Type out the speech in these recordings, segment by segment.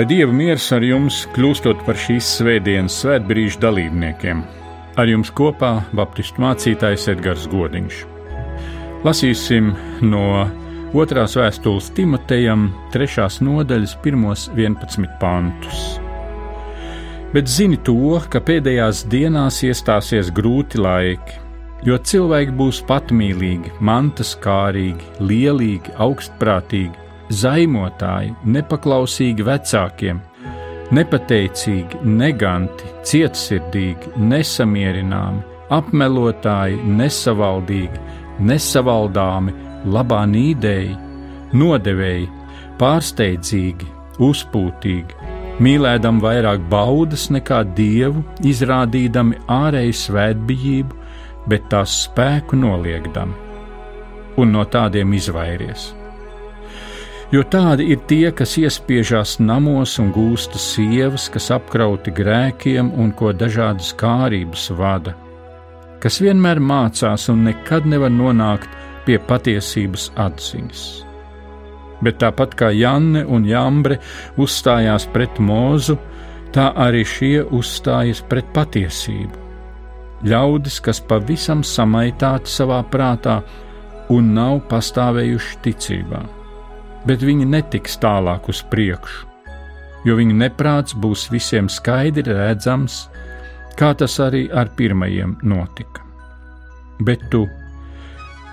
Lai Dieva miers ar jums kļūstot par šīs svētdienas svētbrīža dalībniekiem. Ar jums kopā Baptistu mācītājs Edgars Godiņš. Lasīsim no otrās vēstules Timotejam, trešās nodaļas, pirmos 11 pantus. Bet zini to, ka pēdējās dienās iestāsies grūti laiki, jo cilvēki būs patmīlīgi, mantas kārīgi, lielīgi, augstprātīgi zaimotāji, nepaklausīgi vecākiem, nepateicīgi, neganti, cietsirdīgi, nesamierināmi, apmelotāji, nesavaldīgi, nesavaldāmi, labā nīdēji, nodevēji, pārsteidzīgi, uzpūtīgi, mīlēdam vairāk baudas nekā dievu, izrādīdami ārēju svētbijību, bet tās spēku noliegdami, un no tādiem izvairies jo tādi ir tie, kas iespiežās namos un gūsta sievas, kas apkrauti grēkiem un ko dažādas kārības vada, kas vienmēr mācās un nekad nevar nonākt pie patiesības atziņas. Bet tāpat kā Janne un Jambre uzstājās pret mūzu, tā arī šie uzstājas pret patiesību. Ļaudis, kas pavisam samaitāti savā prātā un nav pastāvējuši ticībā bet viņi netiks tālāk uz priekšu, jo viņu neprāts būs visiem skaidri redzams, kā tas arī ar pirmajiem notika. Bet tu,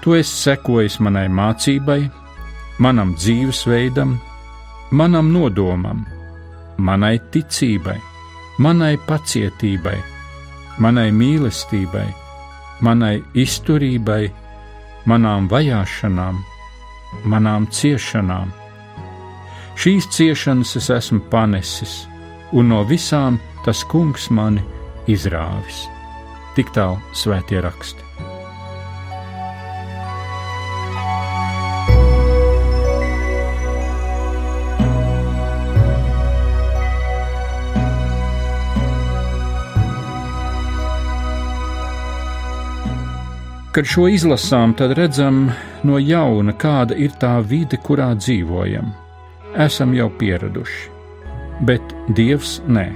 tu esi sekojis manai mācībai, manam dzīvesveidam, manam nodomam, manai ticībai, manai pacietībai, manai mīlestībai, manai izturībai, manām vajāšanām manām ciešanām. Šīs ciešanas es esmu panesis, un no visām tas kungs mani izrāvis. Tik tālu svētie raksti. Kad šo izlasām, tad redzam no jauna, kāda ir tā vide, kurā dzīvojam. Esam jau pieraduši, bet Dievs nē.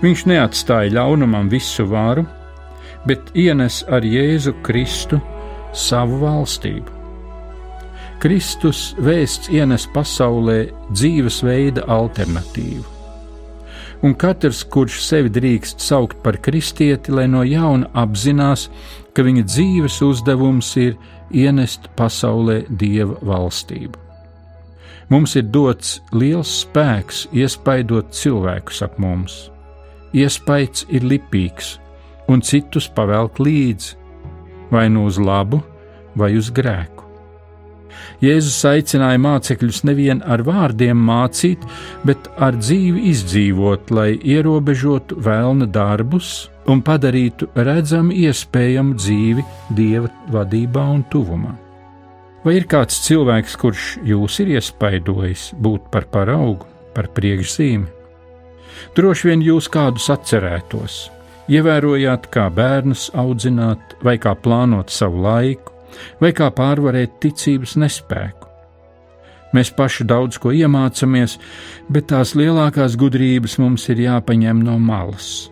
Viņš neatstāja ļaunumam visu varu, bet ienes ar Jēzu Kristu savu valstību. Kristus vēsts ienes pasaulē dzīvesveida alternatīvu un katrs, kurš sevi drīkst saukt par kristieti, lai no jauna apzinās, ka viņa dzīves uzdevums ir ienest pasaulē dieva valstību. Mums ir dots liels spēks iespaidot cilvēkus ap mums. Iespaids ir lipīgs, un citus pavelk līdzi, vai nu uz labu, vai uz grēku. Jēzus aicināja mācekļus nevien ar vārdiem mācīt, bet ar dzīvi izdzīvot, lai ierobežotu vēlna darbus un padarītu redzamu iespējamu dzīvi Dieva vadībā un tuvumā. Vai ir kāds cilvēks, kurš jūs ir iespaidojis būt par paraugu, par priekšzīmi? Droši vien jūs kādus atcerētos, ievērojāt, kā bērnus audzināt vai kā plānot savu laiku, vai kā pārvarēt ticības nespēku. Mēs paši daudz ko iemācāmies, bet tās lielākās gudrības mums ir jāpaņem no malas.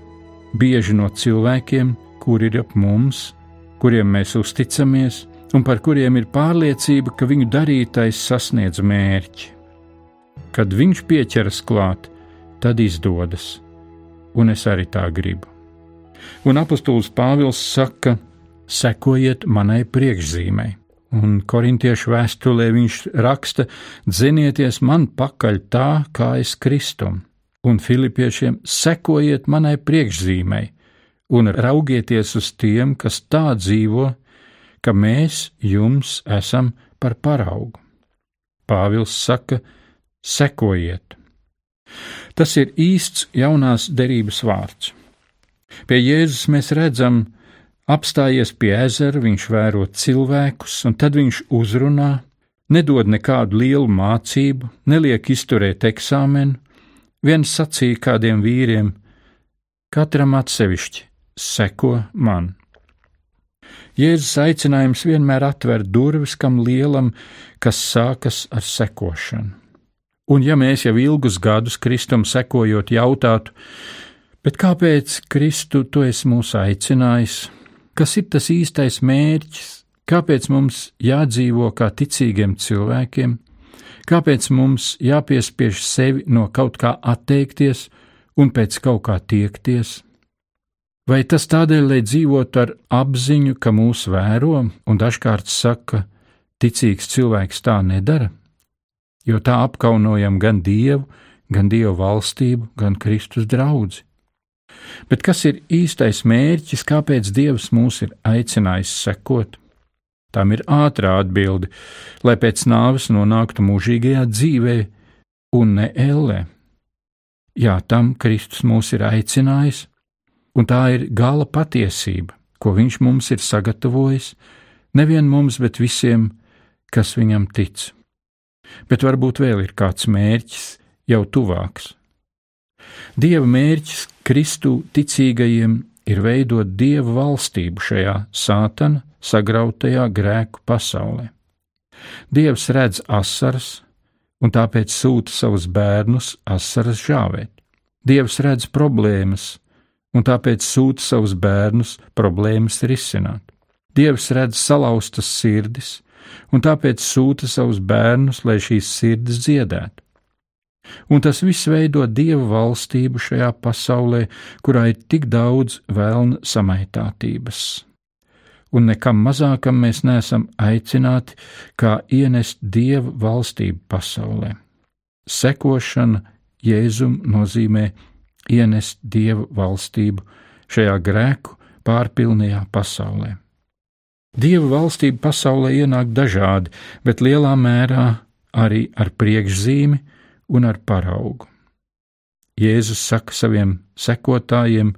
Bieži no cilvēkiem, kuri ir ap mums, kuriem mēs uzticamies, un par kuriem ir pārliecība, ka viņu darītais sasniedz mērķi. Kad viņš pieķeras klāt, tad izdodas, un es arī tā gribu. Un apustulis Pāvils saka, ka sekojiet manai priekšzīmei. Un korintiešu vēstulē viņš raksta: Dzinieties man pakaļ tā, kā es kristum, un filipiešiem sekojiet manai priekšzīmei, un raugieties uz tiem, kas tā dzīvo, ka mēs jums esam par paraugu. Pāvils saka: sekojiet. Tas ir īsts jaunās derības vārds. Pie Jēzus mēs redzam, Apstājies pie ezera, viņš vēro cilvēkus, un tad viņš uzrunā, nedod nekādu lielu mācību, neliek izturēt eksāmenu, viens sacīja kādiem vīriem: Katram atsevišķi seko man. Jēzus aicinājums vienmēr atver durvis kam lielam, kas sākas ar sekošanu. Un ja mēs jau ilgus gadus Kristum sekojot jautātu, bet kāpēc Kristu tu esi mūs aicinājis? Kas ir tas īstais mērķis? Kāpēc mums jādzīvo kā ticīgiem cilvēkiem? Kāpēc mums jāpiespiež sevi no kaut kā atteikties un pēc kaut kā tiekties? Vai tas tādēļ, lai dzīvotu ar apziņu, ka mūs vēro, un dažkārt saka, ticīgs cilvēks tā nedara, jo tā apkaunojam gan Dievu, gan Dieva valstību, gan Kristus draugu. Bet kas ir īstais mērķis, kāpēc Dievs mūs ir aicinājis sekot? Tam ir ātrā atbilde, lai pēc nāves nonāktu mūžīgajā dzīvē un ne ellē. Jā, tam Kristus mūs ir aicinājis, un tā ir gala patiesība, ko Viņš mums ir sagatavojis, nevien mums, bet visiem, kas Viņam tic. Bet varbūt vēl ir kāds mērķis jau tuvāks. Dieva mērķis Kristu ticīgajiem ir veidot Dieva valstību šajā sātana sagrautajā grēku pasaulē. Dievs redz asaras, un tāpēc sūta savus bērnus asaras žāvēt. Dievs redz problēmas, un tāpēc sūta savus bērnus problēmas risināt. Dievs redz salauztas sirdis, un tāpēc sūta savus bērnus, lai šīs sirdis dziedētu. Un tas viss veido dievu valstību šajā pasaulē, kurā ir tik daudz vēlna samaitātības. Un nekam mazākam mēs neesam aicināti, kā ienest dievu valstību pasaulē. Sekošana Jēzum nozīmē ienest dievu valstību šajā grēku pārpilnajā pasaulē. Dieva valstība pasaulē ienāk dažādi, bet lielā mērā arī ar priekšzīmi un ar paraugu. Jēzus saka saviem sekotājiem,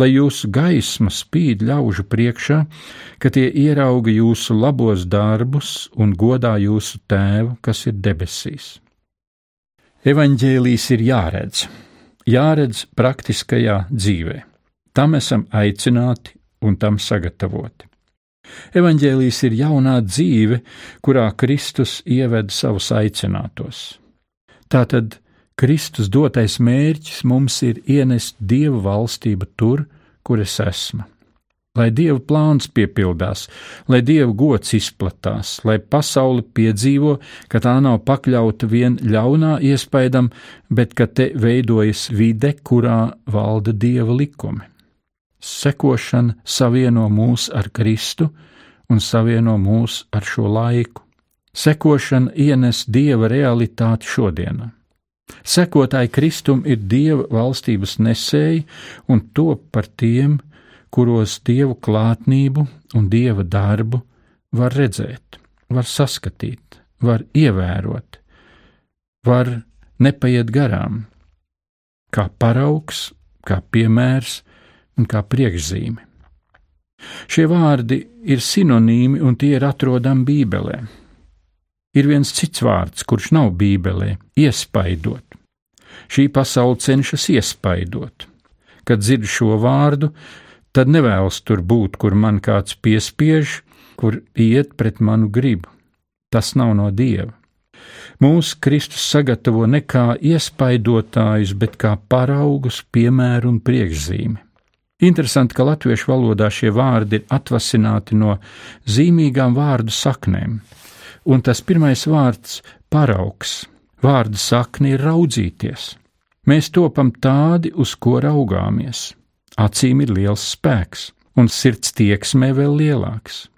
lai jūsu gaisma spīd ļaužu priekšā, ka tie ierauga jūsu labos darbus un godā jūsu tēvu, kas ir debesīs. Evanģēlīs ir jāredz, jāredz praktiskajā dzīvē. Tam esam aicināti un tam sagatavoti. Evanģēlijas ir jaunā dzīve, kurā Kristus ieved savus aicinātos. Tātad Kristus dotais mērķis mums ir ienest Dieva valstību tur, kur es esmu lai Dieva plāns piepildās, lai Dieva gods izplatās, lai pasaule piedzīvo, ka tā nav pakļauta vien ļaunā iespaidam, bet ka te veidojas vide, kurā valda Dieva likumi. Sekošana savieno mūs ar Kristu un savieno mūs ar šo laiku. Sekošana ienes Dieva realitāti šodienā. Sekotāji Kristum ir Dieva valstības nesēji un top par tiem, kuros dievu klātnību un dieva darbu var redzēt, var saskatīt, var ievērot, var nepaiet garām, kā paraugs, kā piemērs un kā priekšzīme. Šie vārdi ir sinonīmi un tie ir atrodami Bībelē. Ir viens cits vārds, kurš nav Bībelē - iespaidot. Šī pasaule cenšas iespaidot. Kad dzirdu šo vārdu, tad nevēlas tur būt, kur man kāds piespiež, kur iet pret manu gribu. Tas nav no dieva. Mūsu Kristus sagatavo ne kā iespaidotājus, bet kā paraugus, piemēru un priekšzīmi. Interesanti, ka latviešu valodā šie vārdi ir atvasināti no zīmīgām vārdu saknēm, un tas pirmais vārds - paraugs. Vārda sakni ir raudzīties. Mēs topam tādi, uz ko raugāmies. Acīm ir liels spēks, un sirds tieksmē vēl lielāks.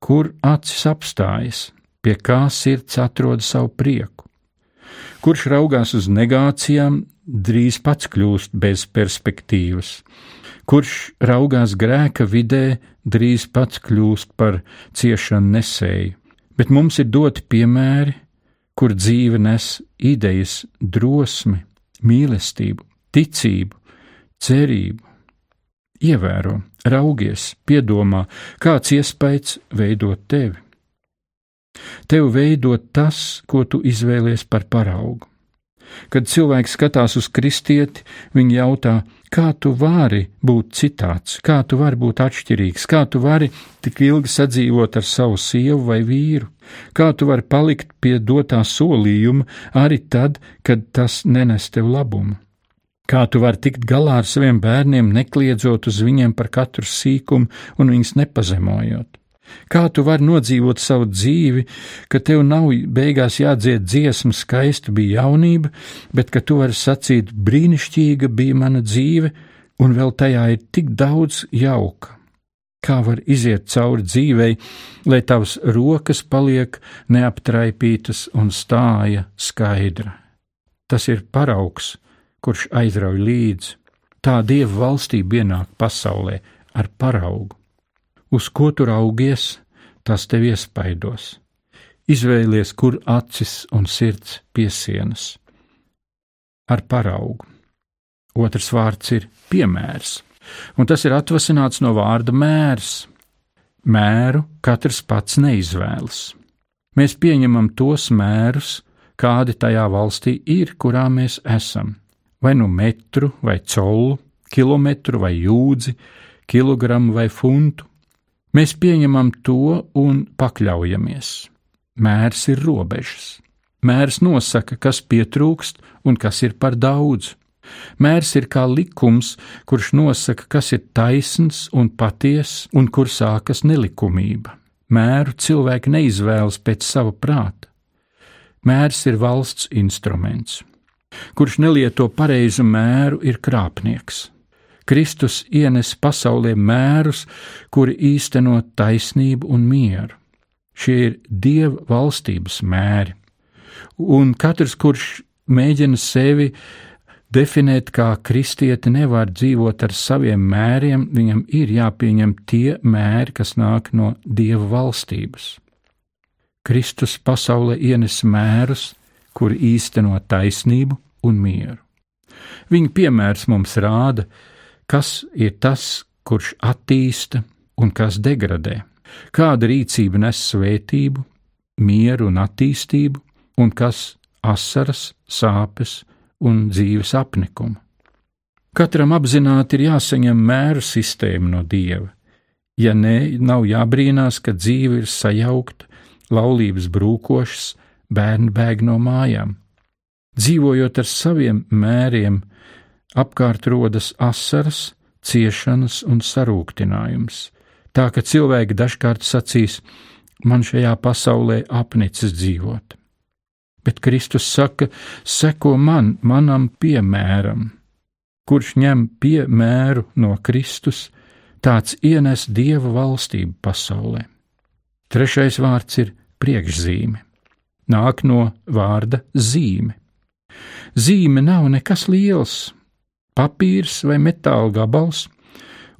Kur acis apstājas, pie kā sirds atrod savu prieku? Kurš raugās uz negācijām, drīz pats kļūst bez perspektīvas. Kurš raugās grēka vidē, drīz pats kļūst par ciešanu nesēju. Bet mums ir doti piemēri, kur dzīve nes idejas, drosmi, mīlestību, ticību, cerību, ievēro, raugies, piedomā, kāds iespējas veidot tevi. Tev veidot tas, ko tu izvēlies par paraugu. Kad cilvēks skatās uz kristieti, viņi jautā, kā tu vari būt citāds, kā tu vari būt atšķirīgs, kā tu vari tik ilgi sadzīvot ar savu sievu vai vīru, kā tu vari palikt pie dotā solījuma arī tad, kad tas nenes tev labumu. Kā tu vari tikt galā ar saviem bērniem, nekliedzot uz viņiem par katru sīkumu un viņus nepazemojot? Kā tu vari nodzīvot savu dzīvi, ka tev nav beigās jādzied dziesma, skaista bija jaunība, bet ka tu vari sacīt, brīnišķīga bija mana dzīve, un vēl tajā ir tik daudz jauka. Kā var iziet cauri dzīvei, lai tavas rokas paliek neaptraipītas un stāja skaidra? Tas ir paraugs, kurš aizrauj līdzi. Tā dieva valstība ienāk pasaulē ar paraugu. Uz ko tu raugies, tas tev iespaidos. Izvēlies, kur acis un sirds piesienas. Ar paraugu. Otrs vārds ir piemērs, un tas ir atvasināts no vārda mērs. Mēru katrs pats neizvēlas. Mēs pieņemam tos mērus, kādi tajā valstī ir, kurā mēs esam. Vai nu metru, vai colu, kilometru, vai jūdzi, kilogramu vai funtu. Mēs pieņemam to un pakļaujamies. Mērs ir robežas. Mērs nosaka, kas pietrūkst un kas ir par daudz. Mērs ir kā likums, kurš nosaka, kas ir taisns un patiess, un kur sākas nelikumība. Mēru cilvēki neizvēlas pēc sava prāta. Mērs ir valsts instruments. Kurš nelieto pareizu mēru, ir krāpnieks. Kristus ienes pasaulē mērus, kuri īsteno taisnību un mieru. Šie ir dieva valstības mēri, un katrs, kurš mēģina sevi definēt kā kristieti, nevar dzīvot ar saviem mēriem, viņam ir jāpieņem tie mēri, kas nāk no dieva valstības. Kristus pasaulē ienes mērus, kuri īsteno taisnību un mieru. Viņa piemērs mums rāda, kas ir tas, kurš attīsta un kas degradē, kāda rīcība nes svētību, mieru un attīstību, un kas asaras, sāpes un dzīves apnikumu. Katram apzināti ir jāsaņem mēru sistēma no dieva. Ja nē, nav jābrīnās, ka dzīve ir sajaukta, laulības brūkošas, bērni bēg no mājām. Dzīvojot ar saviem mēriem, apkārt rodas asaras, ciešanas un sarūktinājums, tā ka cilvēki dažkārt sacīs: Man šajā pasaulē apnicis dzīvot. Bet Kristus saka: Seko man, manam piemēram, kurš ņem piemēru no Kristus, tāds ienes dieva valstību pasaulē. Trešais vārds ir priekšzīme, nāk no vārda zīme. Zīme nav nekas liels, papīrs vai metāla gabals,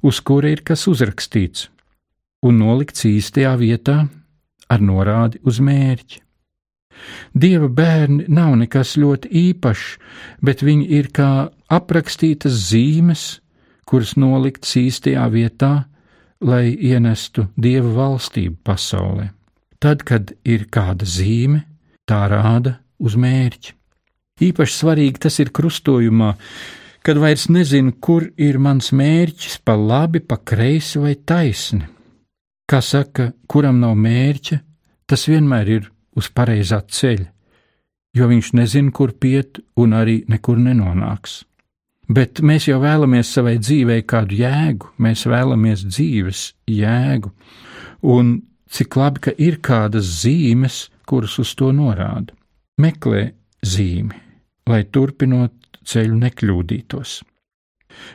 uz kura ir kas uzrakstīts un nolikts īstajā vietā ar norādi uz mērķi. Dieva bērni nav nekas ļoti īpašs, bet viņi ir kā aprakstītas zīmes, kuras nolikts īstajā vietā, lai ienestu dieva valstību pasaulē. Tad, kad ir kāda zīme, tā rāda uz mērķi. Īpaši svarīgi tas ir krustojumā, kad vairs nezinu, kur ir mans mērķis, pa labi, pa kreisi vai taisni. Kā saka, kuram nav mērķa, tas vienmēr ir uz pareizā ceļa, jo viņš nezina, kur piet un arī nekur nenonāks. Bet mēs jau vēlamies savai dzīvei kādu jēgu, mēs vēlamies dzīves jēgu, un cik labi, ka ir kādas zīmes, kuras uz to norāda. Meklē zīmi, lai turpinot ceļu nekļūdītos.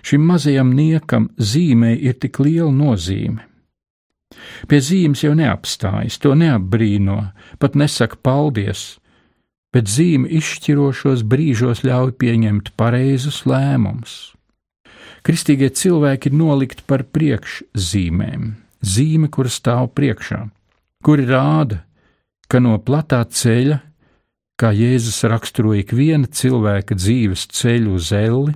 Šim mazajam niekam zīmē ir tik liela nozīme. Pie zīmes jau neapstājas, to neapbrīno, pat nesaka paldies, bet zīme izšķirošos brīžos ļauj pieņemt pareizus lēmumus. Kristīgie cilvēki ir nolikti par priekšzīmēm, zīme, kur stāv priekšā, kuri rāda, ka no platā ceļa kā Jēzus raksturoja ikviena cilvēka dzīves ceļu uz elli,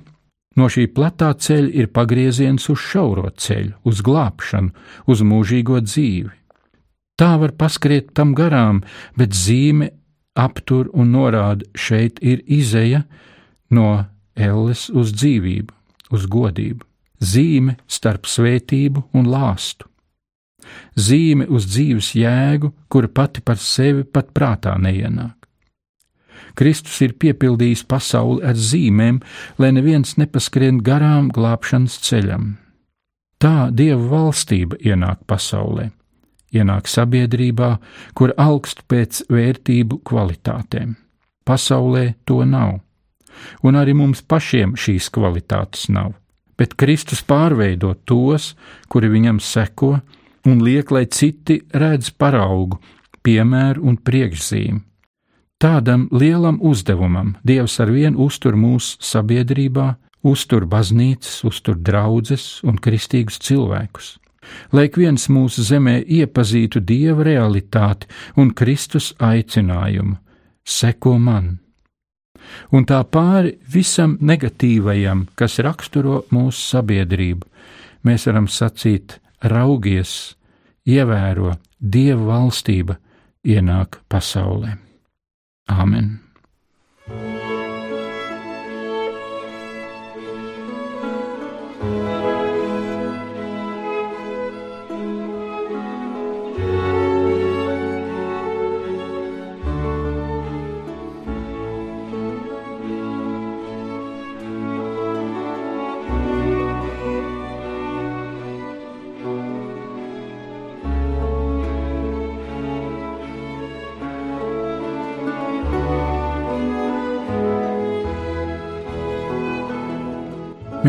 no šī platā ceļa ir pagrieziens uz šauro ceļu, uz glābšanu, uz mūžīgo dzīvi. Tā var paskriet tam garām, bet zīme aptur un norāda, šeit ir izeja no elles uz dzīvību, uz godību, zīme starp svētību un lāstu, zīme uz dzīves jēgu, kura pati par sevi pat prātā neienāk. Kristus ir piepildījis pasauli ar zīmēm, lai neviens nepaskrien garām glābšanas ceļam. Tā Dieva valstība ienāk pasaulē, ienāk sabiedrībā, kur augst pēc vērtību kvalitātēm. Pasaulē to nav, un arī mums pašiem šīs kvalitātes nav, bet Kristus pārveido tos, kuri viņam seko, un liek, lai citi redz paraugu, piemēru un priekšzīmi Tādam lielam uzdevumam Dievs ar vienu uztur mūsu sabiedrībā, uztur baznīcas, uztur draudzes un kristīgus cilvēkus. Lai viens mūsu zemē iepazītu Dieva realitāti un Kristus aicinājumu - seko man! Un tā pāri visam negatīvajam, kas raksturo mūsu sabiedrību, mēs varam sacīt: raugies, ievēro, Dieva valstība ienāk pasaulē. Amen.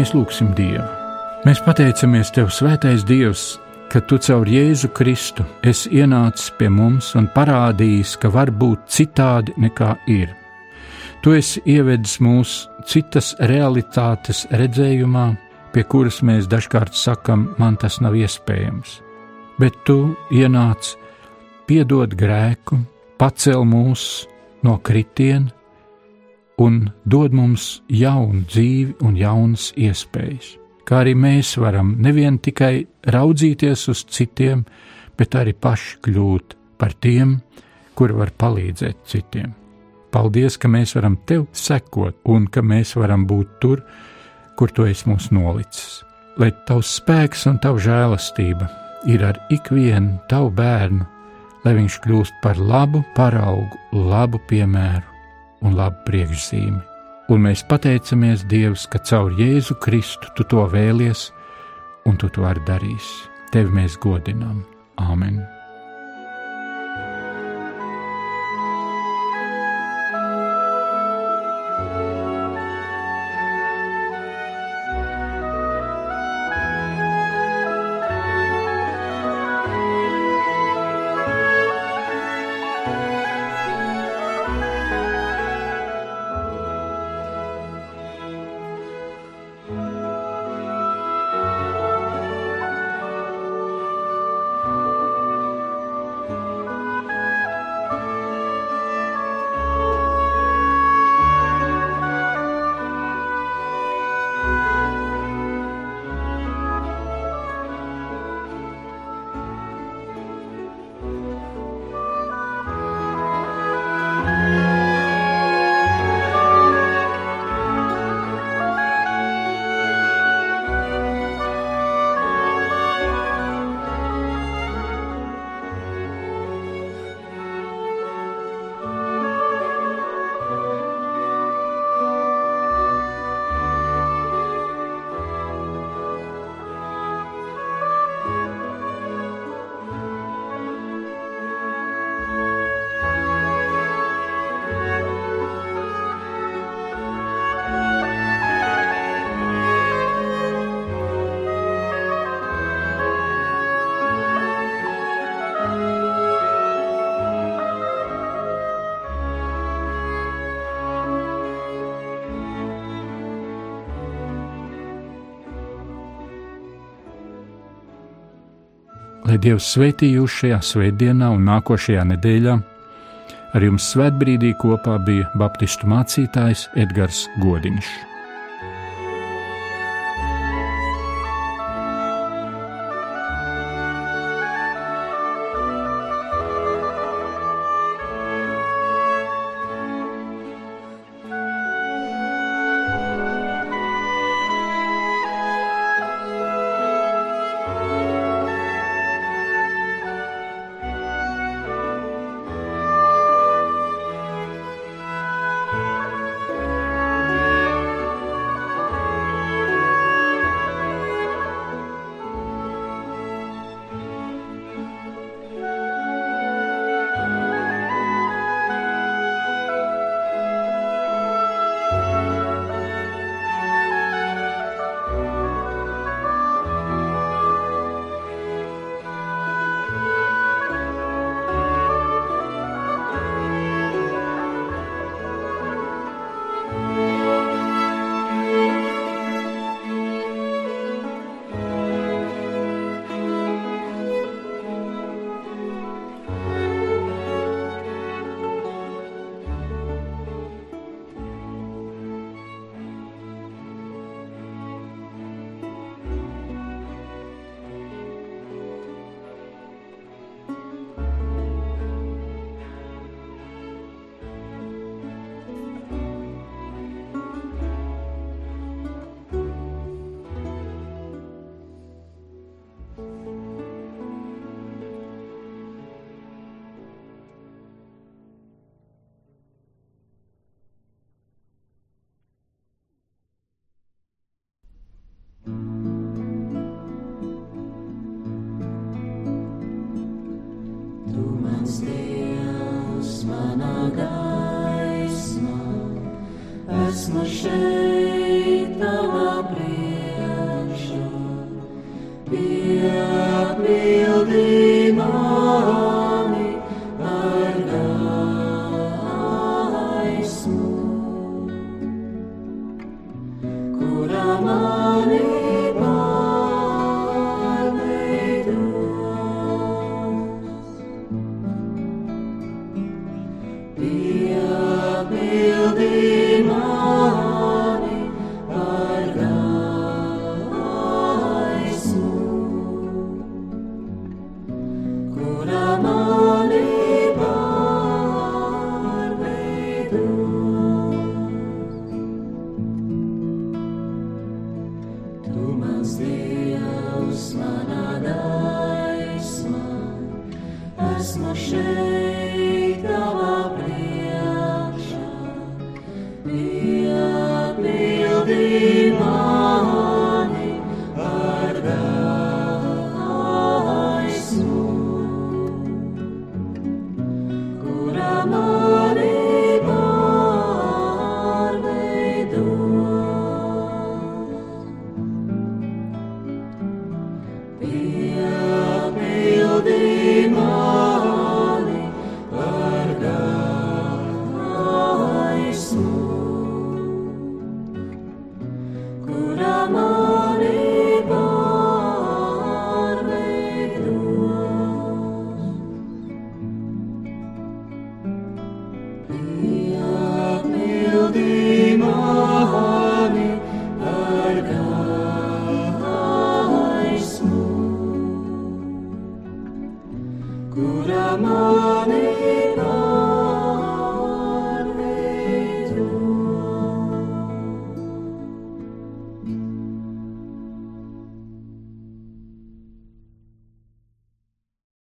Mēs lūgsim Dievu. Mēs pateicamies Tev, Svētais Dievs, ka Tu caur Jēzu Kristu esi ienācis pie mums un parādījis, ka var būt citādi nekā ir. Tu esi ievedis mūs citas realitātes redzējumā, pie kuras mēs dažkārt sakam, man tas nav iespējams. Bet Tu ienāc, piedod grēku, pacel mūs no kritiena un dod mums jaunu dzīvi un jaunas iespējas. Kā arī mēs varam nevien tikai raudzīties uz citiem, bet arī paši kļūt par tiem, kuri var palīdzēt citiem. Paldies, ka mēs varam tev sekot un ka mēs varam būt tur, kur tu esi mūs nolicis. Lai tavs spēks un tava žēlastība ir ar ikvienu tavu bērnu, lai viņš kļūst par labu paraugu, labu piemēru un labu priekšzīmi. Un mēs pateicamies Dievam, ka caur Jēzu Kristu tu to vēlies, un tu to arī darīsi. Tevi mēs godinām. Āmen! Lai Dievs svētī jūs šajā svētdienā un nākošajā nedēļā. Ar jums svētbrīdī kopā bija Baptistu mācītājs Edgars Godiņš. mans Dievs, manā gaismā, esmu šeit.